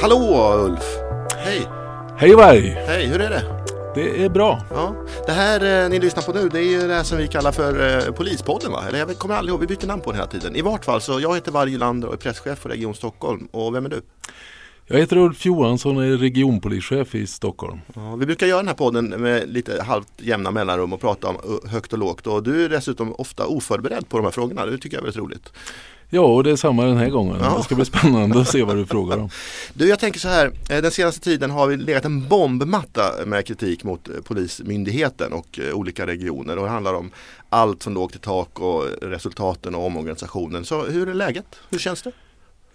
Hallå Ulf! Hej! Hej Varg! Hej, hur är det? Det är bra. Ja. Det här eh, ni lyssnar på nu det är ju det som vi kallar för eh, Polispodden va? Eller jag kommer aldrig ihåg, vi byter namn på den hela tiden. I vart fall så jag heter Varg Lander och är presschef för Region Stockholm. Och vem är du? Jag heter Ulf Johansson och är regionpolischef i Stockholm. Ja, vi brukar göra den här podden med lite halvt jämna mellanrum och prata om högt och lågt. Och du är dessutom ofta oförberedd på de här frågorna. Det tycker jag är väldigt roligt. Ja, och det är samma den här gången. Ja. Det ska bli spännande att se vad du frågar om. Du, jag tänker så här. eh, Den senaste tiden har vi legat en bombmatta med kritik mot eh, Polismyndigheten och eh, olika regioner. Och det handlar om allt som låg till tak och resultaten och omorganisationen. Så hur är läget? Hur känns det?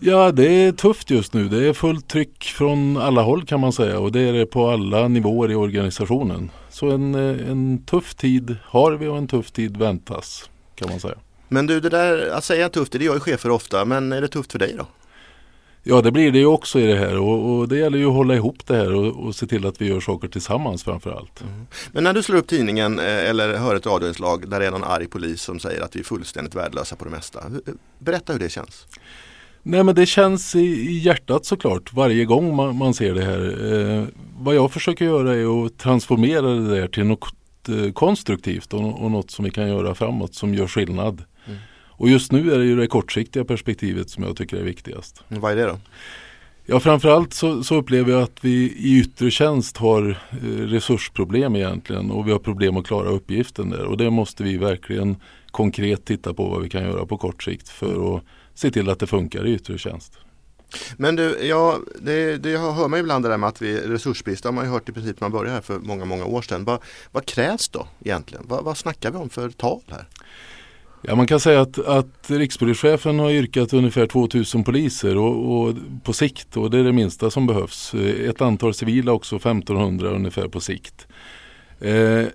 Ja, det är tufft just nu. Det är fullt tryck från alla håll kan man säga och det är det på alla nivåer i organisationen. Så en, eh, en tuff tid har vi och en tuff tid väntas kan man säga. Men du, det där att säga tufft, det gör ju chefer ofta. Men är det tufft för dig då? Ja, det blir det ju också i det här och, och det gäller ju att hålla ihop det här och, och se till att vi gör saker tillsammans framför allt. Men när du slår upp tidningen eh, eller hör ett radioinslag där det är någon arg polis som säger att vi är fullständigt värdelösa på det mesta. Hur- Berätta hur det känns. Nej men det känns i, i hjärtat såklart varje gång man, man ser det här. Eh, vad jag försöker göra är att transformera det där till något eh, konstruktivt och, och något som vi kan göra framåt som gör skillnad. Mm. Och just nu är det ju det kortsiktiga perspektivet som jag tycker är viktigast. Vad är det då? Ja framförallt så, så upplever jag att vi i yttre tjänst har eh, resursproblem egentligen och vi har problem att klara uppgiften där och det måste vi verkligen konkret titta på vad vi kan göra på kort sikt för att se till att det funkar i yttre tjänst. Men du, ja, det, det hör man ibland det där med att vi resursbrist. Det har man ju hört i princip när man började här för många, många år sedan. Vad, vad krävs då egentligen? Vad, vad snackar vi om för tal här? Ja, man kan säga att, att rikspolischefen har yrkat ungefär 2000 poliser och, och på sikt och det är det minsta som behövs. Eh, Ett antal civila också 1500 ungefär på sikt. Eh,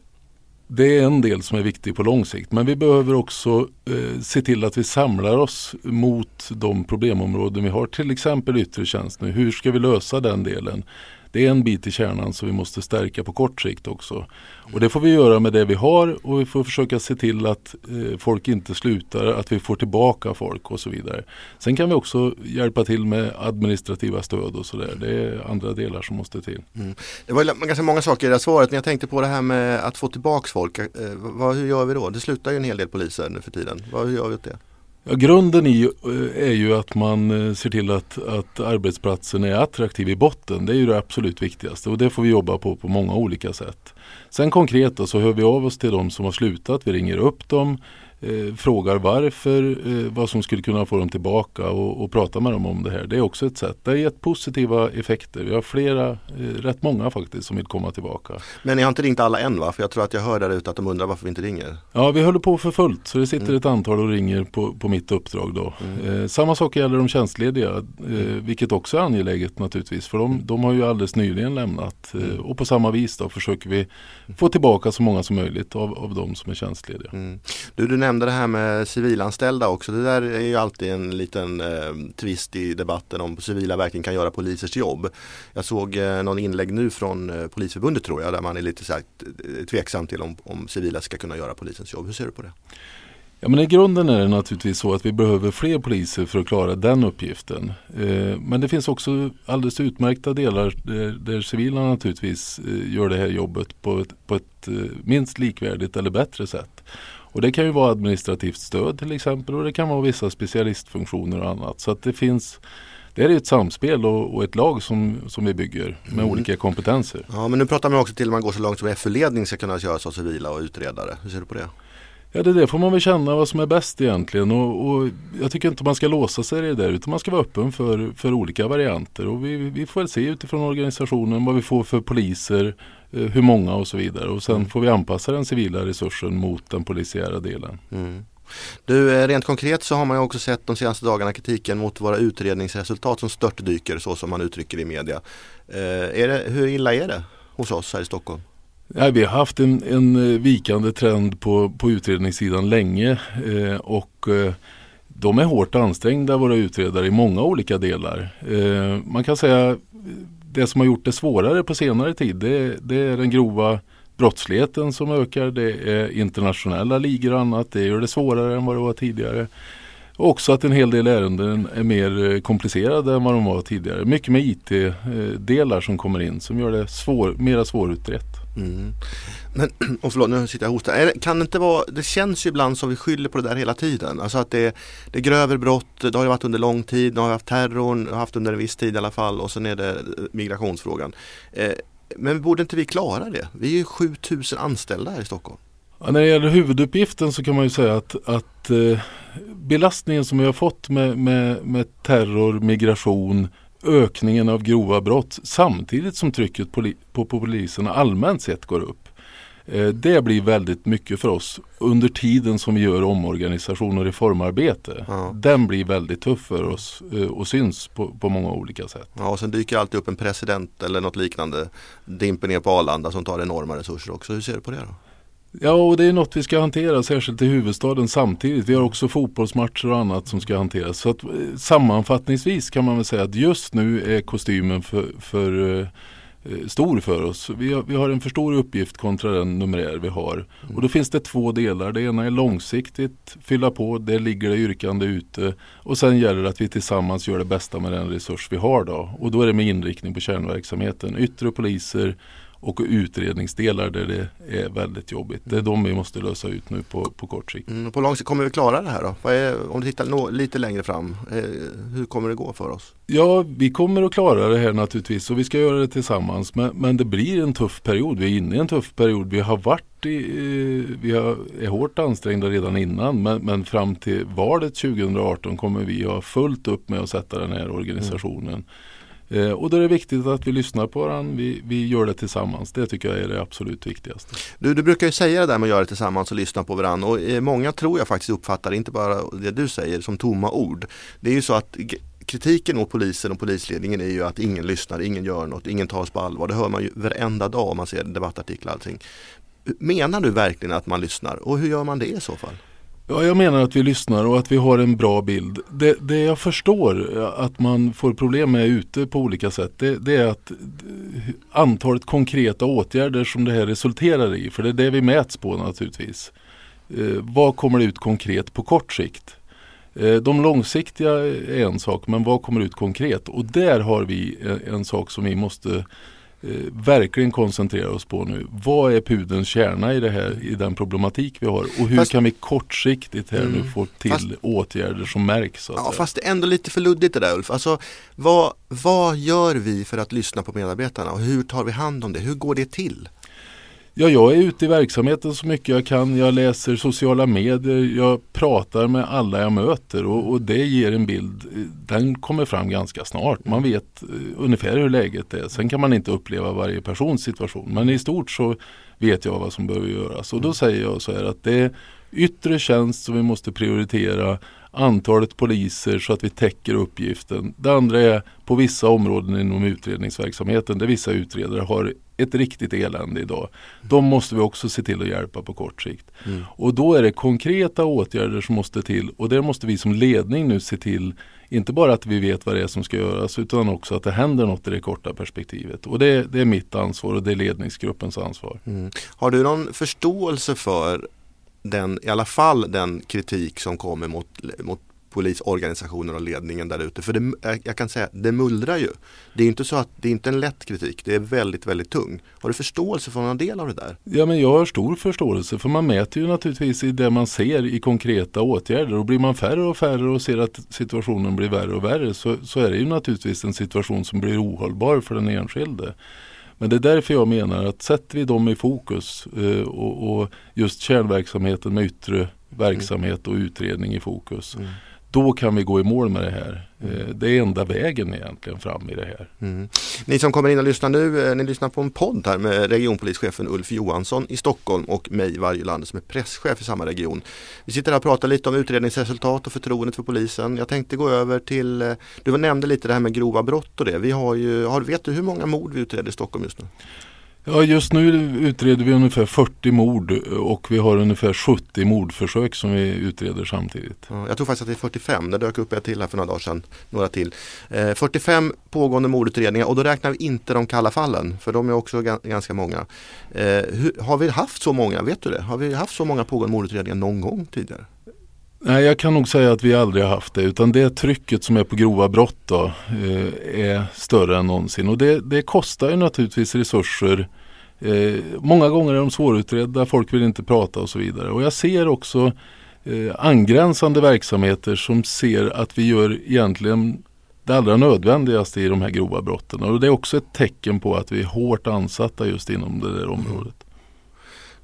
det är en del som är viktig på lång sikt men vi behöver också eh, se till att vi samlar oss mot de problemområden vi har. Till exempel yttre tjänst nu. Hur ska vi lösa den delen? Det är en bit i kärnan som vi måste stärka på kort sikt också. Och det får vi göra med det vi har och vi får försöka se till att eh, folk inte slutar, att vi får tillbaka folk och så vidare. Sen kan vi också hjälpa till med administrativa stöd och sådär. Det är andra delar som måste till. Mm. Det var ganska många saker i det här svaret men jag tänkte på det här med att få tillbaka folk. Eh, vad, hur gör vi då? Det slutar ju en hel del poliser nu för tiden. Vad, hur gör vi åt det? Ja, grunden i eh, är ju att man eh, ser till att, att arbetsplatsen är attraktiv i botten. Det är ju det absolut viktigaste och det får vi jobba på på många olika sätt. Sen konkret då, så hör vi av oss till de som har slutat. Vi ringer upp dem, eh, frågar varför, eh, vad som skulle kunna få dem tillbaka och, och prata med dem om det här. Det är också ett sätt. Det har gett positiva effekter. Vi har flera, eh, rätt många faktiskt, som vill komma tillbaka. Men ni har inte ringt alla än va? För jag tror att jag hör där ute att de undrar varför vi inte ringer. Ja, vi håller på för fullt så det sitter Mm. ett antal och ringer på, på mitt uppdrag då. Eh, samma sak gäller de tjänstlediga, eh, vilket också är angeläget naturligtvis för de, de har ju alldeles nyligen lämnat. Eh, och på samma vis då försöker vi få tillbaka så många som möjligt av, av de som är tjänstlediga. Mm. Du, du nämnde det här med civilanställda också. Det där är ju alltid en liten eh, twist i debatten om civila verkligen kan göra polisers jobb. Jag såg eh, någon inlägg nu från eh, Polisförbundet tror jag där man är lite så här, eh, tveksam till om, om civila ska kunna göra polisens jobb. Hur ser du på det? Ja, men I grunden är det naturligtvis så att vi behöver fler poliser för att klara den uppgiften. Eh, men det finns också alldeles utmärkta delar där, civila naturligtvis eh, gör det här jobbet på ett, på ett eh, minst likvärdigt eller bättre sätt. Och Det kan ju vara administrativt stöd till exempel och det kan vara vissa specialistfunktioner och annat. Så att det finns det är ett samspel och, och ett lag som, som vi bygger med Mm. olika kompetenser. Ja, men nu pratar man också till att man går så långt som FU-ledning ska kunna göras av civila och utredare. Hur ser du på det? Ja det där får man väl känna vad som är bäst egentligen och, och jag tycker inte man ska låsa sig i det där utan man ska vara öppen för, för olika varianter och vi, vi får väl se utifrån organisationen vad vi får för poliser, eh, hur många och så vidare och sen får vi anpassa den civila resursen mot den polisiära delen. Mm. Du, eh, rent konkret så har man ju också sett de senaste dagarna kritiken mot våra utredningsresultat som störtdyker så som man uttrycker i media. Eh, är det, hur illa är det hos oss här i Stockholm? Nej, vi har haft en, en eh, vikande trend på, på utredningssidan länge eh, och eh, de är hårt ansträngda våra utredare i många olika delar. Eh, man kan säga eh, det som har gjort det svårare på senare tid det, det är den grova brottsligheten som ökar. Det är internationella ligor och annat. Det gör det svårare än vad det var tidigare. Också att en hel del ärenden är mer eh, komplicerade än vad de var tidigare. Mycket med IT-delar som kommer in som gör det svår, mera svårutrett. Mm. Men, och förlåt, nu sitter jag och hostar. Kan det inte vara, det känns ju ibland som vi skyller på det där hela tiden. Alltså att det, det är grövre brott, det har ju varit under lång tid, nu har vi haft terrorn, haft under en viss tid i alla fall och sen är det eh, migrationsfrågan. Eh, men borde inte vi klara det? Vi är ju 7000 anställda här i Stockholm. Ja, när det gäller huvuduppgiften så kan man ju säga att, att eh, belastningen som vi har fått med, med, med terror, migration, ökningen av grova brott samtidigt som trycket på, polisen allmänt sett går upp. Eh, det blir väldigt mycket för oss under tiden som vi gör omorganisation och reformarbete. Ja. Den blir väldigt tuff för oss eh, och syns på, på, många olika sätt. Ja, och sen dyker alltid upp en president eller något liknande dimper ner på Arlanda som tar enorma resurser också. Hur ser du på det då? Ja, och det är något vi ska hantera särskilt i huvudstaden samtidigt. Vi har också fotbollsmatcher och annat som ska hanteras. Så att, eh, sammanfattningsvis kan man väl säga att just nu är kostymen för, för eh, stor för oss. Vi har, vi har, en för stor uppgift kontra den numerär vi har. Och då finns det två delar. Det ena är långsiktigt, fylla på, där ligger det yrkande ute. Och sen gäller det att vi tillsammans gör det bästa med den resurs vi har då. Och då är det med inriktning på kärnverksamheten. Yttre poliser, och utredningsdelar där det är väldigt jobbigt. Det är de vi måste lösa ut nu på, på kort sikt. Mm, på lång sikt kommer vi klara det här då? Är, om du tittar lite längre fram, eh, hur kommer det gå för oss? Ja, vi kommer att klara det här naturligtvis och vi ska göra det tillsammans. Men, men det blir en tuff period. Vi är inne i en tuff period. Vi har varit i, eh, vi har, är hårt ansträngda redan innan men, men fram till valet 2018 kommer vi ha fullt upp med att sätta den här organisationen. Mm Eh, och då är det viktigt att vi lyssnar på varandra, vi, vi gör det tillsammans. Det tycker jag är det absolut viktigaste. Du, du brukar ju säga det där med att göra det tillsammans och lyssna på varandra och eh, många tror jag faktiskt uppfattar, inte bara det du säger, som tomma ord. Det är ju så att kritiken mot polisen och polisledningen är ju att ingen lyssnar, ingen gör något, ingen tas på allvar. Det hör man ju varenda dag om man ser debattartiklar och allting. Menar du verkligen att man lyssnar och hur gör man det i så fall? Ja, jag menar att vi lyssnar och att vi har en bra bild. Det, det jag förstår att man får problem med ute på olika sätt det, det, är att antalet konkreta åtgärder som det här resulterar i, för det är det vi mäts på naturligtvis. Eh, vad kommer det ut konkret på kort sikt? Eh, de långsiktiga är en sak, men vad kommer ut konkret? Och där har vi en, en sak som vi måste eh, verkligen koncentrera oss på nu. Vad är pudens kärna i, det här, i den problematik vi har och hur fast, kan vi kortsiktigt här mm, nu få till fast, åtgärder som märks? ja, fast det är ändå lite för luddigt det där Ulf. Alltså, vad, vad gör vi för att lyssna på medarbetarna och hur tar vi hand om det? Hur går det till? Ja, jag är ute i verksamheten så mycket jag kan. Jag läser sociala medier, jag pratar med alla jag möter och, och det ger en bild. Den kommer fram ganska snart. Man vet uh, ungefär hur läget är. Sen kan man inte uppleva varje persons situation. Men i stort så vet jag vad som behöver göras. Och då säger jag så här att det är yttre tjänst som vi måste prioritera antalet poliser så att vi täcker uppgiften. Det andra är på vissa områden inom utredningsverksamheten där vissa utredare har ett riktigt elände idag. De måste vi också se till att hjälpa på kort sikt. Mm. Och då är det konkreta åtgärder som måste till och där måste vi som ledning nu se till inte bara att vi vet vad det är som ska göras utan också att det händer något i det korta perspektivet. Och det, det är mitt ansvar och det är ledningsgruppens ansvar. Mm. Har du någon förståelse för den, i alla fall den kritik som kommer mot, mot polisorganisationer och ledningen där ute. För det, jag kan säga, det mullrar ju. Det är inte så att det är inte en lätt kritik. Det är väldigt, väldigt tung. Har du förståelse för någon del av det där? Ja, men jag har stor förståelse. För man mäter ju naturligtvis i det man ser i konkreta åtgärder. Och blir man färre och färre och ser att situationen blir värre och värre så, så är det ju naturligtvis en situation som blir ohållbar för den enskilde. Men det är därför jag menar att sätter vi dem i fokus eh, och, och, just kärnverksamheten med yttre verksamhet och utredning i fokus. Mm då kan vi gå i mål med det här. Eh, det är enda vägen egentligen fram i det här. Mm. Ni som kommer in och lyssnar nu, eh, ni lyssnar på en podd här med regionpolischefen Ulf Johansson i Stockholm och mig Varje Land som är presschef i samma region. Vi sitter här och pratar lite om utredningsresultat och förtroendet för polisen. Jag tänkte gå över till, eh, du nämnde lite det här med grova brott och det. Vi har ju, har, vet du hur många mord vi utreder i Stockholm just nu? Ja, just nu utreder vi ungefär 40 mord eh, och vi har ungefär 70 mordförsök som vi utreder samtidigt. Jag tror faktiskt att det är 45, det dök upp ett till här för några dagar sedan. Några till. Eh, 45 pågående mordutredningar och då räknar vi inte de kalla fallen för de är också ganska många. Eh, har vi haft så många, vet du det? Har vi haft så många pågående mordutredningar någon gång tidigare? Nej, jag kan nog säga att vi aldrig har haft det utan det trycket som är på grova brott då, eh, är större än någonsin och det, det kostar ju naturligtvis resurser. Eh, många gånger är de svårutredda, folk vill inte prata och så vidare och jag ser också eh, angränsande verksamheter som ser att vi gör egentligen det allra nödvändigaste i de här grova brotten. Och det är också ett tecken på att vi är hårt ansatta just inom det där området.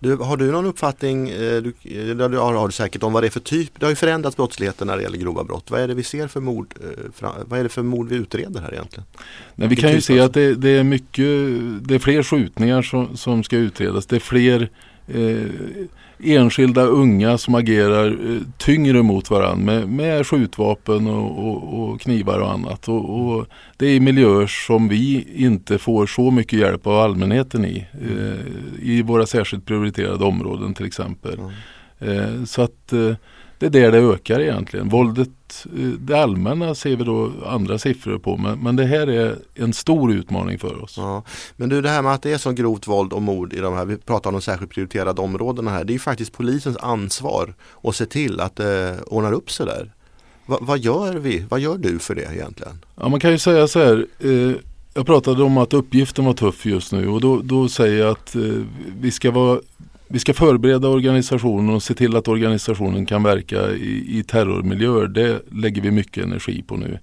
Du, har du någon uppfattning, eh, du, du har, har, du säkert om vad det är för typ, det har ju förändrats brottsligheten när det gäller grova brott. Vad är det vi ser för mord, eh, vad är det för mord vi utreder här egentligen? Nej, vi kan ju se att det, det, är mycket, det är fler skjutningar som, som ska utredas. Det är fler eh, enskilda unga som agerar eh, tyngre mot varandra med, med skjutvapen och, och, och knivar och annat. Och, och, det är miljöer som vi inte får så mycket hjälp av allmänheten i. Eh, I våra särskilt prioriterade områden till exempel. Mm. Eh, så att det är där det ökar egentligen. Våldet, eh, det allmänna ser vi då andra siffror på men, men det här är en stor utmaning för oss. Ja. Men du det här med att det är så grovt våld och mord i de här, vi pratar om de särskilt prioriterade områdena här. Det är faktiskt polisens ansvar att se till att det ordnar upp sig där. Va, vad gör vi? Vad gör du för det egentligen? Ja man kan ju säga så här. Eh, jag pratade om att uppgiften var tuff just nu och då, då säger jag att eh, vi ska vara vi ska förbereda organisationen och se till att organisationen kan verka i, i terrormiljöer. Det lägger vi mycket energi på nu.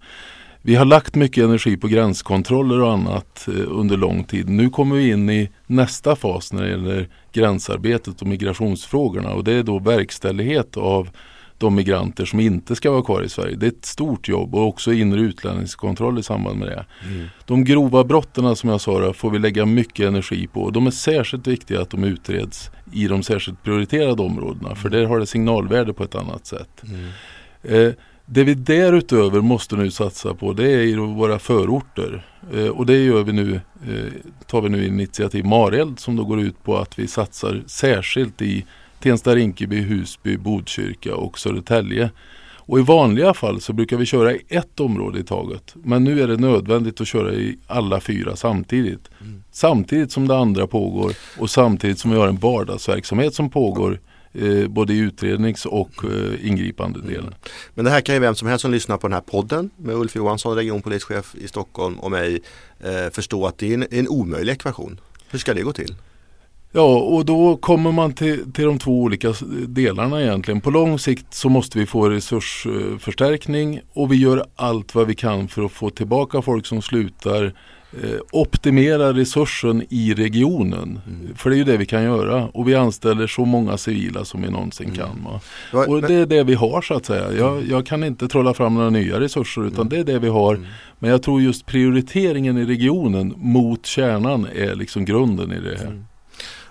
Vi har lagt mycket energi på gränskontroller och annat eh, under lång tid. Nu kommer vi in i nästa fas när det gäller gränsarbetet och migrationsfrågorna och det är då verkställighet av de migranter som inte ska vara kvar i Sverige. Det är ett stort jobb och också inre utlänningskontroll i samband med det. Mm. De grova brotten som jag sa får vi lägga mycket energi på. De är särskilt viktiga att de utreds i de särskilt prioriterade områdena för där har det signalvärde på ett annat sätt. Mm. Eh, det vi därutöver måste nu satsa på det är våra förorter. Eh, och det gör vi nu, eh, tar vi nu initiativ Mareld som då går ut på att vi satsar särskilt i Tensta, Rinkeby, Husby, Botkyrka och Södertälje. Och i vanliga fall så brukar vi köra i ett område i taget. Men nu är det nödvändigt att köra i alla fyra samtidigt. Mm. Samtidigt som det andra pågår och samtidigt som vi har en vardagsverksamhet som pågår eh, både i utrednings och eh, ingripande delen. Mm. Men det här kan ju vem som helst som lyssnar på den här podden med Ulf Johansson, regionpolischef i Stockholm och mig eh, förstå att det är en, en omöjlig ekvation. Hur ska det gå till? Ja, och då kommer man till, till de två olika delarna egentligen. På lång sikt så måste vi få resursförstärkning och vi gör allt vad vi kan för att få tillbaka folk som slutar eh, optimera resursen i regionen. Mm. För det är ju det vi kan göra och vi anställer så många civila som vi någonsin mm. kan. Va? Och det är det vi har så att säga. Jag, mm. jag kan inte trolla fram några nya resurser utan mm. det är det vi har. Mm. Men jag tror just prioriteringen i regionen mot kärnan är liksom grunden i det här.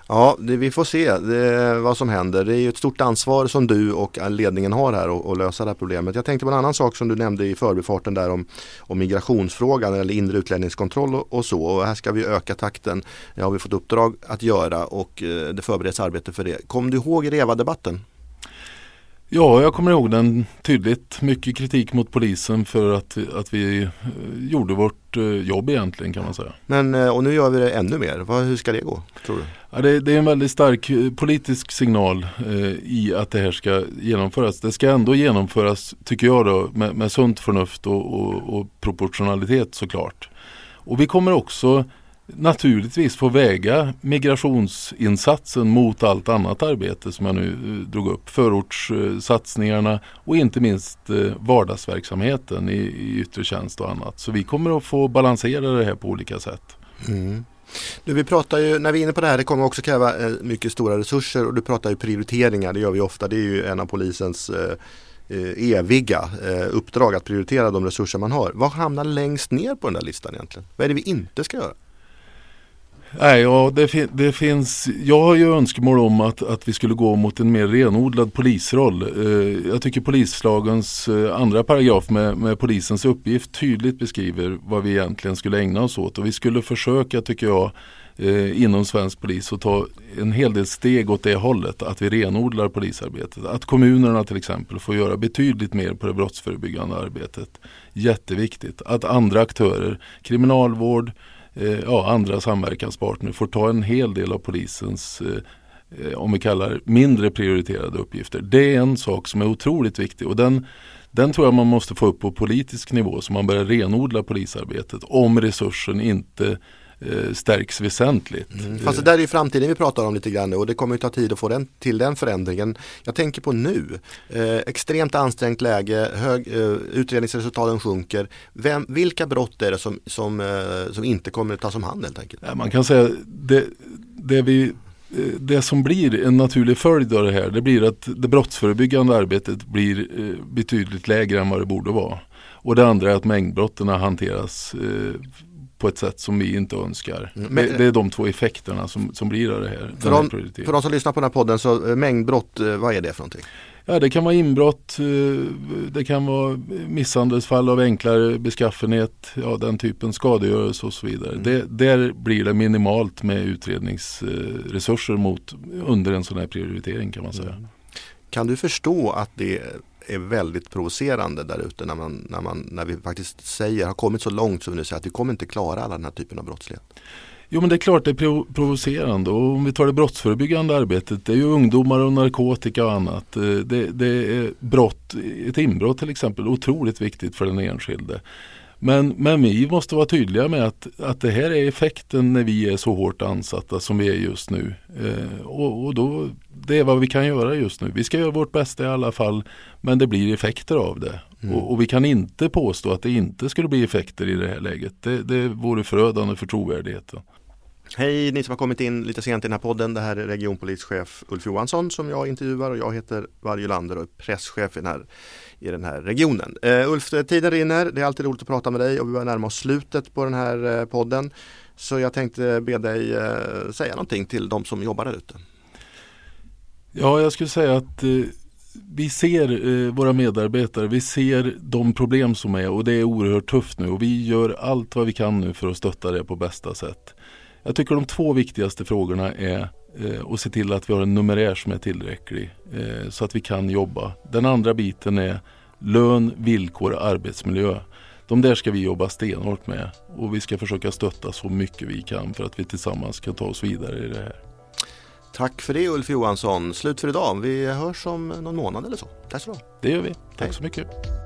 Ja, det, vi får se det, vad som händer. Det är ju ett stort ansvar som du och ledningen har här att lösa det här problemet. Jag tänkte på en annan sak som du nämnde i förbifarten där om, om migrationsfrågan eller inre utlänningskontroll och, och, så. Och här ska vi öka takten. Det har vi fått uppdrag att göra och eh, det förbereds arbete för det. Kom du ihåg REVA-debatten? Ja, jag kommer ihåg den tydligt. Mycket kritik mot polisen för att, att vi eh, gjorde vårt eh, jobb egentligen kan man säga. Men eh, och nu gör vi det ännu mer. Hur ska det gå tror du? Ja, det, det är en väldigt stark politisk signal eh, i att det här ska genomföras. Det ska ändå genomföras, tycker jag, då, med, med sunt förnuft och, och, och proportionalitet såklart. Och vi kommer också naturligtvis få väga migrationsinsatsen mot allt annat arbete som jag nu eh, drog upp. Förortssatsningarna och inte minst eh, vardagsverksamheten i, i yttre tjänst och annat. Så vi kommer att få balansera det här på olika sätt. Mm. Du, vi pratar ju, när vi är inne på det här, det kommer också kräva eh, mycket stora resurser och du pratar ju prioriteringar, det gör vi ofta. Det är ju en av polisens eh, eviga eh, uppdrag att prioritera de resurser man har. Vad hamnar längst ner på den där listan egentligen? Vad är det vi inte ska göra? Nej, ja, det, fin det, finns, jag har ju önskemål om att, att vi skulle gå mot en mer renodlad polisroll. Eh, jag tycker polislagens eh, andra paragraf med, med, polisens uppgift tydligt beskriver vad vi egentligen skulle ägna oss åt. Och vi skulle försöka, tycker jag, eh, inom svensk polis att ta en hel del steg åt det hållet. Att vi renodlar polisarbetet. Att kommunerna till exempel får göra betydligt mer på det brottsförebyggande arbetet. Jätteviktigt. Att andra aktörer, kriminalvård, Eh, ja, andra samverkanspartner får ta en hel del av polisens eh, eh, om vi kallar mindre prioriterade uppgifter. Det är en sak som är otroligt viktig och den, den tror jag man måste få upp på politisk nivå så man börjar renodla polisarbetet om resursen inte stärks väsentligt. Mm. Fast det där är ju framtiden vi pratar om lite grann och det kommer ju ta tid att få den, till den förändringen. Jag tänker på nu, eh, extremt ansträngt läge, hög, eh, utredningsresultaten sjunker. Vem, vilka brott är det som, som, eh, som inte kommer att tas om hand helt enkelt? Man kan säga det, det vi eh, det som blir en naturlig följd av det här det blir att det brottsförebyggande arbetet blir eh, betydligt lägre än vad det borde vara. Och det andra är att mängdbrotten hanteras eh, på ett sätt som vi inte önskar. Mm. Men, det, det, är de två effekterna som, som blir av det här. För de, för de som lyssnar på den här podden, så eh, mängdbrott, eh, vad är det för någonting? Ja det kan vara inbrott, eh, det kan vara misshandelsfall av enklare beskaffenhet, ja, den typen skadegörelse och så vidare. Mm. Det, där blir det minimalt med utredningsresurser mot under en sån här prioritering kan man säga. Mm. Kan du förstå att det är väldigt provocerande där ute när, man, när, man, när vi faktiskt säger, har kommit så långt som vi nu säger att vi kommer inte klara alla den här typen av brottslighet. Jo men det är klart det är provocerande och om vi tar det brottsförebyggande arbetet det är ju ungdomar och narkotika och annat. Eh, det, det är brott, ett inbrott till exempel otroligt viktigt för den enskilde. Men, men vi måste vara tydliga med att, att det här är effekten när vi är så hårt ansatta som vi är just nu. Eh, och, och då, det är vad vi kan göra just nu. Vi ska göra vårt bästa i alla fall men det blir effekter av det. Mm. Och, och, vi kan inte påstå att det inte skulle bli effekter i det här läget. Det, det vore förödande för trovärdigheten. Hej ni som har kommit in lite sent i den här podden. Det här är regionpolischef Ulf Johansson som jag intervjuar och jag heter Varje Lander och är presschef i den här, i den här regionen. Uh, Ulf, eh, tiden rinner. Det är alltid roligt att prata med dig och vi börjar närma oss slutet på den här uh, podden. Så jag tänkte be dig uh, säga någonting till de som jobbar där ute. Ja, jag skulle säga att vi ser eh, våra medarbetare, vi ser de problem som är och det är oerhört tufft nu och vi gör allt vad vi kan nu för att stötta det på bästa sätt. Jag tycker de två viktigaste frågorna är eh, att se till att vi har en numerär som är tillräcklig eh, så att vi kan jobba. Den andra biten är lön, villkor, arbetsmiljö. De där ska vi jobba stenhårt med och vi ska försöka stötta så mycket vi kan för att vi tillsammans kan ta oss vidare i det här. Tack för det Ulf Johansson. Slut för idag. Vi hörs om någon månad eller så. Tack så Det gör vi. Tack Hej. så mycket.